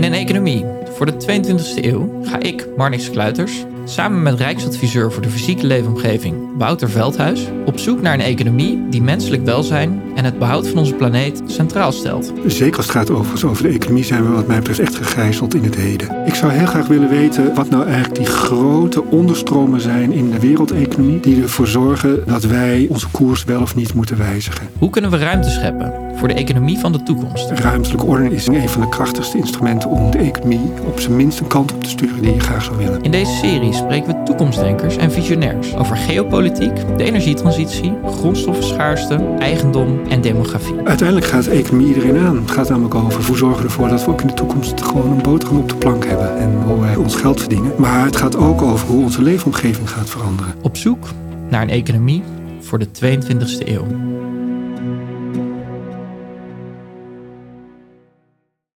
In een economie voor de 22e eeuw ga ik, Marnix Kluiters, samen met Rijksadviseur voor de fysieke leefomgeving Wouter Veldhuis op zoek naar een economie die menselijk welzijn en het behoud van onze planeet centraal stelt. Zeker als het gaat overigens over de economie zijn we wat mij betreft echt gegijzeld in het heden. Ik zou heel graag willen weten wat nou eigenlijk die grote onderstromen zijn in de wereldeconomie die ervoor zorgen dat wij onze koers wel of niet moeten wijzigen. Hoe kunnen we ruimte scheppen voor de economie van de toekomst? Ruimtelijke ordening is een van de krachtigste instrumenten om de economie op zijn minst een kant op te sturen die je graag zou willen. In deze serie spreken we toekomstdenkers en visionairs over geopolitiek, de energietransitie, grondstoffenschaarste, eigendom en demografie. Uiteindelijk gaat de economie iedereen aan. Het gaat namelijk over hoe zorgen we ervoor dat we ook in de toekomst gewoon een boterham op de plank hebben en hoe wij ons geld verdienen. Maar het gaat ook over hoe onze leefomgeving gaat veranderen. Op zoek naar een economie voor de 22e eeuw.